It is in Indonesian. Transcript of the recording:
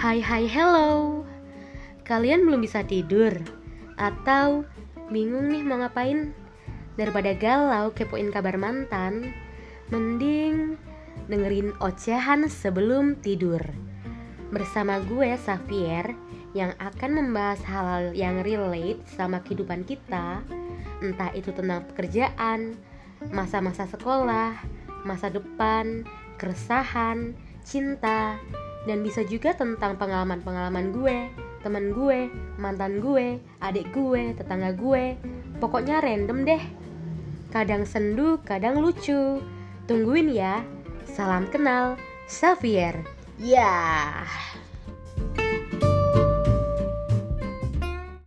Hai hai hello Kalian belum bisa tidur? Atau bingung nih mau ngapain? Daripada galau kepoin kabar mantan Mending dengerin ocehan sebelum tidur Bersama gue Xavier yang akan membahas hal-hal yang relate sama kehidupan kita Entah itu tentang pekerjaan, masa-masa sekolah, masa depan, keresahan, cinta, dan bisa juga tentang pengalaman-pengalaman gue, temen gue, mantan gue, adik gue, tetangga gue. Pokoknya random deh. Kadang sendu, kadang lucu. Tungguin ya. Salam kenal, Xavier. Ya. Yeah.